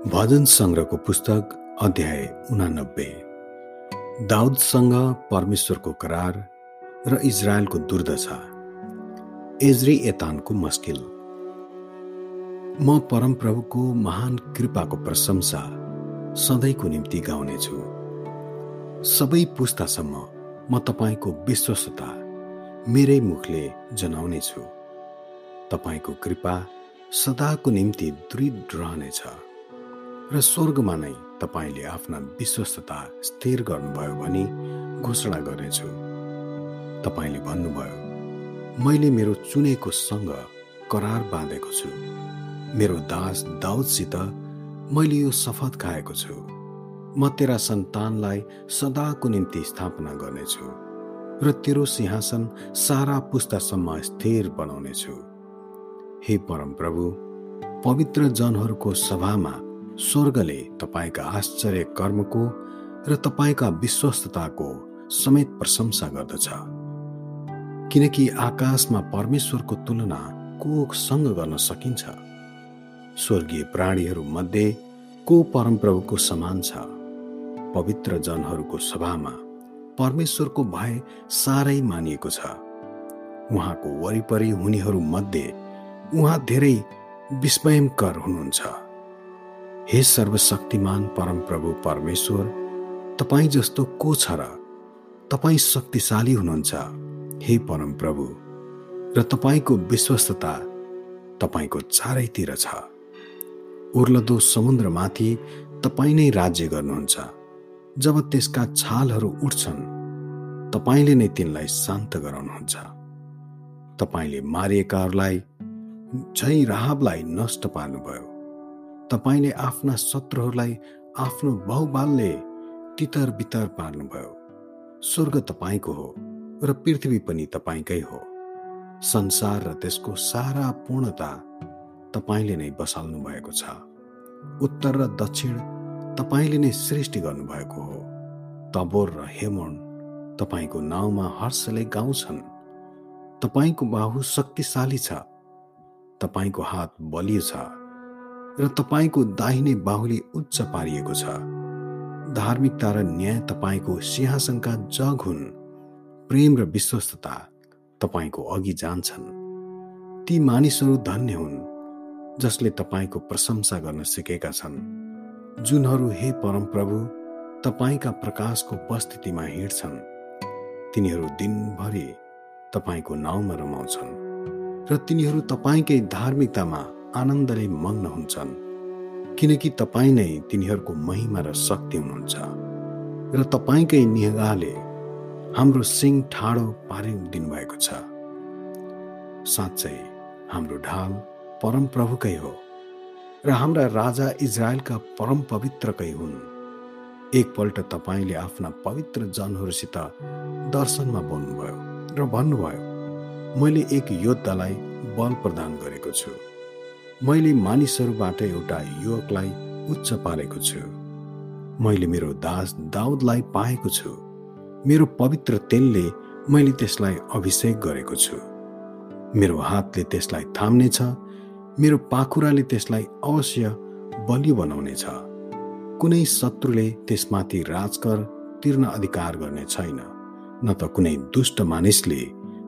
भजन सङ्ग्रहको पुस्तक अध्याय उनानब्बे। दाउदसँग परमेश्वरको करार र इजरायलको दुर्दशा। एज्री एतानको मस्किल। म परमप्रभुको महान कृपाको प्रशंसा सधैँको निम्ति गाउनेछु। सबै पुस्तासम्म म तपाईँको विश्वसता मेरै मुखले जनाउनेछु। तपाईँको कृपा सदाको निम्ति दृढ रहनेछ। र स्वर्गमा नै तपाईँले आफ्ना विश्वस्तता स्थिर गर्नुभयो भनी घोषणा गर्नेछु। तपाईँले भन्नुभयो मैले मेरो चुनेको सँग करार बाँधेको छु। मेरो दास दाउदसित मैले यो शपथ खाएको छु। म तेरा सन्तानलाई सदाको निम्ति स्थापना गर्नेछु र तेरो सिंहासन सारा पुस्तासम्म स्थिर बनाउनेछु। हे परमप्रभु पवित्र जनहरूको सभामा स्वर्गले तपाईँका आश्चर्य कर्मको र तपाईँका विश्वस्तताको समेत प्रशंसा गर्दछ। किनकि आकाशमा परमेश्वरको तुलना कोसँग गर्न सकिन्छ। स्वर्गीय प्राणीहरू मध्ये को परमप्रभुको समान छ। पवित्र जनहरूको सभामा परमेश्वरको भय साह्रै मानिएको छ। उहाँको वरिपरि हुनेहरू मध्ये उहाँ धेरै विस्मयकर हुनुहुन्छ। हे सर्वशक्तिमान परमप्रभु परमेश्वर तपाईँ जस्तो को छ र तपाईँ शक्तिशाली हुनुहुन्छ? हे परमप्रभु र तपाईँको विश्वस्तता तपाईँको चारैतिर छ। उर्लदो समुद्रमाथि तपाईँ नै राज्य गर्नुहुन्छ। जब त्यसका छालहरू उठ्छन् तपाईँले नै तिनलाई शान्त गराउनुहुन्छ। तपाईँले मारिएकाहरूलाई झै राहबलाई नष्ट पार्नुभयो। तपाईँले आफ्ना शत्रुहरूलाई आफ्नो बहुबालले तितर बितर पार्नुभयो। स्वर्ग तपाईँको हो र पृथ्वी पनि तपाईँकै हो। संसार र त्यसको सारा पूर्णता तपाईँले नै बसाल्नु भएको छ। उत्तर र दक्षिण तपाईँले नै सृष्टि गर्नुभएको हो। तबोर र हेमोन तपाईँको नाउँमा हर्षले गाउँछन्। तपाईँको बाहु शक्तिशाली छ। तपाईँको हात बलियो छ। र तपाईँको दाहिने बाहुले उच्च पारिएको छ। धार्मिकता र न्याय तपाईँको सिंहासनका जग हुन्। प्रेम र विश्वस्तता तपाईँको अघि जान्छन्। ती मानिसहरू धन्य हुन् जसले तपाईँको प्रशंसा गर्न सिकेका छन्। जुनहरू हे परमप्रभु तपाईँका प्रकाशको उपस्थितिमा हिँड्छन्। तिनीहरू दिनभरि तपाईँको नाउँमा रमाउँछन्। र तिनीहरू तपाईँकै धार्मिकतामा आनन्दले मग्न हुन्छन् किनकि तपाईँ नै तिनीहरूको महिमा र शक्ति हुनुहुन्छ। र तपाईँकै निगाहले हाम्रो सिङ ठाडो पारिदिनु भएको छ। साँच्चै हाम्रो ढाल परमप्रभुकै हो र हाम्रा राजा इजरायलका परम पवित्रकै हुन्। एकपल्ट तपाईँले आफ्ना पवित्र जनहरूसित दर्शनमा बोल्नुभयो र भन्नुभयो मैले एक योद्धालाई बल प्रदान गरेको छु। मैले मानिसहरूबाट एउटा युवकलाई उच्च पारेको छु। मैले मेरो दास दाउदलाई पाएको छु। मेरो पवित्र तेलले मैले त्यसलाई अभिषेक गरेको छु। मेरो हातले त्यसलाई थाम्नेछ। मेरो पाखुराले त्यसलाई अवश्य बलियो बनाउनेछ। कुनै शत्रुले त्यसमाथि राजकर तिर्न अधिकार गर्ने छैन न त कुनै दुष्ट मानिसले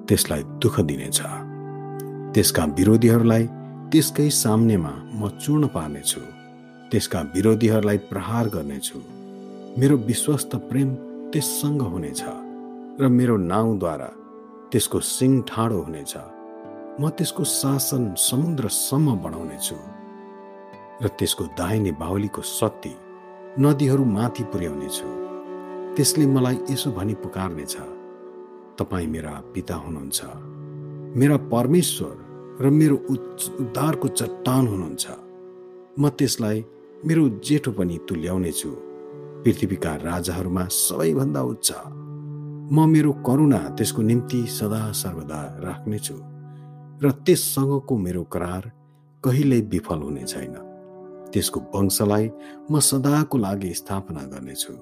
त्यसलाई दुःख दिनेछ। त्यसका विरोधीहरूलाई त्यसकै सामनेमा म चूर्ण पार्नेछु। त्यसका विरोधीहरूलाई प्रहार गर्नेछु। मेरो विश्वस्त प्रेम त्यससँग हुनेछ र मेरो नाउँद्वारा त्यसको सिङ ठाडो हुनेछ। म त्यसको शासन समुद्रसम्म बढाउनेछु र त्यसको दाहिने बाहुलीको शक्ति नदीहरू माथि पुर्याउनेछु। त्यसले मलाई यसो भनी पुकार्नेछ तपाईँ मेरा पिता हुनुहुन्छ। मेरा परमेश्वर र मेरो उद्धारको चट्टान हुनुहुन्छ। म त्यसलाई मेरो जेठो पनि तुल्याउने छु पृथ्वीका राजाहरूमा सबैभन्दा उच्च। म मेरो करुणा त्यसको निम्ति सदा सर्वदा राख्नेछु र त्यससँगको मेरो करार कहिल्यै विफल हुने छैन। त्यसको वंशलाई म सदाको लागि स्थापना गर्नेछु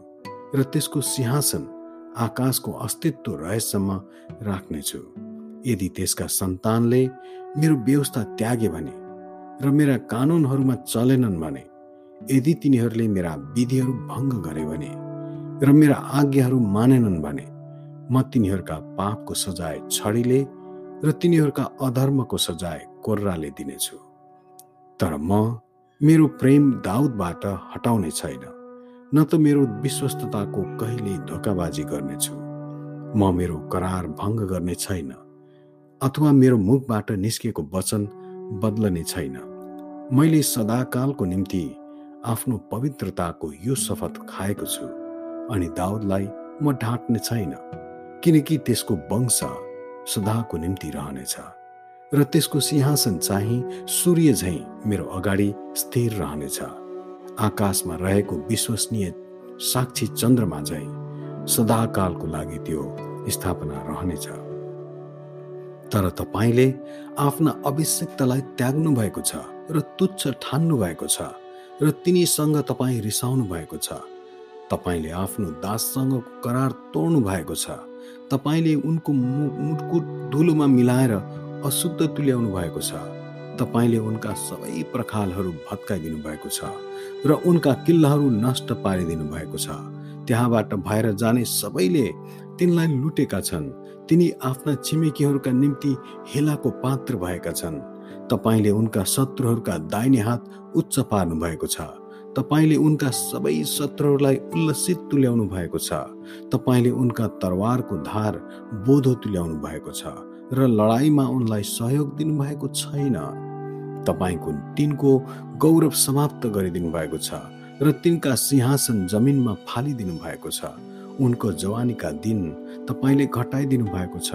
र त्यसको सिंहासन आकाशको अस्तित्व रहेसम्म राख्नेछु। यदि त्यसका सन्तानले मेरो व्यवस्था त्यागे भने र मेरा कानुनहरूमा चलेनन् भने यदि तिनीहरूले मेरा विधिहरू भङ्ग गरे भने र मेरा आज्ञाहरू मानेनन् भने म तिनीहरूका पापको सजाय छडीले र तिनीहरूका अधर्मको सजाय कोर्राले दिनेछु। तर म मेरो प्रेम दाउदबाट हटाउने छैन न त मेरो विश्वस्तताको कहिले धोकाबाजी गर्नेछु। म मेरो करार भङ्ग गर्ने छैन। अथवा मेरो मुखबाट निस्केको वचन बदलने छैन। मैले सदाकालको निम्ति आफ्नो पवित्रताको यो शपथ खाएको छु अनि दाउदलाई म ढाँट्ने छैन किनकि त्यसको वंश सदाको निम्ति रहनेछ र त्यसको सिंहासन चाहिँ सूर्य झैँ मेरो अगाडि स्थिर रहनेछ। आकाशमा रहेको विश्वसनीय साक्षी चन्द्रमा झैँ सदाकालको लागि त्यो स्थापना रहनेछ। तर तपाईँले आफ्ना अभिषेक्तलाई त्याग्नु भएको छ र तुच्छ ठान्नु भएको छ र तिनीसँग तपाईँ रिसाउनु भएको छ। तपाईँले आफ्नो दाससँगको करार तोड्नु भएको छ। तपाईँले उनको मुटकुट धुलोमा मिलाएर अशुद्ध तुल्याउनु भएको छ। तपाईँले उनका सबै प्रखालहरू भत्काइदिनु भएको छ र उनका किल्लाहरू नष्ट पारिदिनु भएको छ। त्यहाँबाट भएर जाने सबैले तिनलाई लुटेका छन्। तिनी आफ्ना छिमेकीहरूका निम्ति हेलाको पात्र भएका छन्। तपाईँले उनका शत्रुहरूका दाहिने हात उच्च पार्नु भएको छ। तपाईँले उनका सबै शत्रुहरूलाई उल्लसित तुल्याउनु भएको छ। तपाईँले उनका तरवारको धार बोधो तुल्याउनु भएको छ र लडाइँमा उनलाई सहयोग दिनुभएको छैन। तपाईँको तिनको गौरव समाप्त गरिदिनु भएको छ र तिनका सिंहासन जमिनमा फालिदिनु भएको छ। उनको जवानीका दिन तपाईँले घटाइदिनु भएको छ।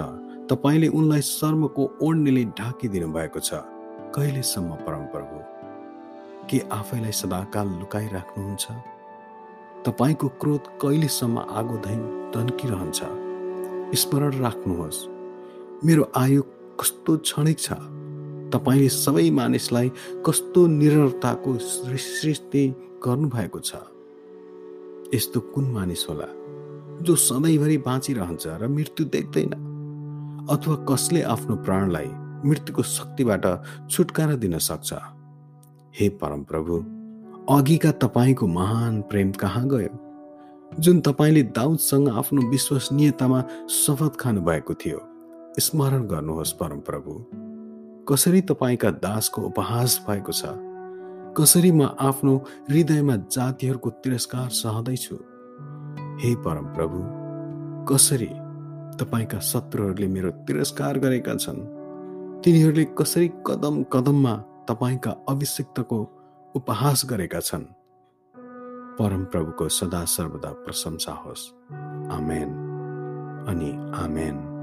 तपाईँले उनलाई शर्मको ओढ्नेले ढाकिदिनु भएको छ। कहिलेसम्म परमप्रभु? के आफैलाई सदाकाल लुकाइराख्नुहुन्छ? तपाईँको क्रोध कहिलेसम्म आगो धै तन्किरहन्छ स्मरण राख्नुहोस् मेरो आयु कस्तो क्षणिक छ। तपाईँले सबै मानिसलाई कस्तो निरताको सृष्टि गर्नुभएको छ। यस्तो कुन मानिस होला? जो सधैँभरि बाँचिरहन्छ र मृत्यु देख्दैन अथवा कसले आफ्नो प्राणलाई मृत्युको शक्तिबाट छुटकारा दिन सक्छ? हे परमप्रभु अघिका तपाईँको महान प्रेम कहाँ गयो? जुन तपाईँले दाउदसँग आफ्नो विश्वसनीयतामा शपथ खानु भएको थियो स्मरण गर्नुहोस् परमप्रभु। कसरी तपाईँका दासको उपहास भएको छ? कसरी म आफ्नो हृदयमा जातिहरूको तिरस्कार सहँदैछु? हे परमप्रभु कसरी तपाईँका शत्रुहरूले मेरो तिरस्कार गरेका छन्? तिनीहरूले कसरी कदम कदममा तपाईँका अभिषिक्तको उपहास गरेका छन्? परमप्रभुको सदा सर्वदा प्रशंसा होस्। आमेन अनि आमेन।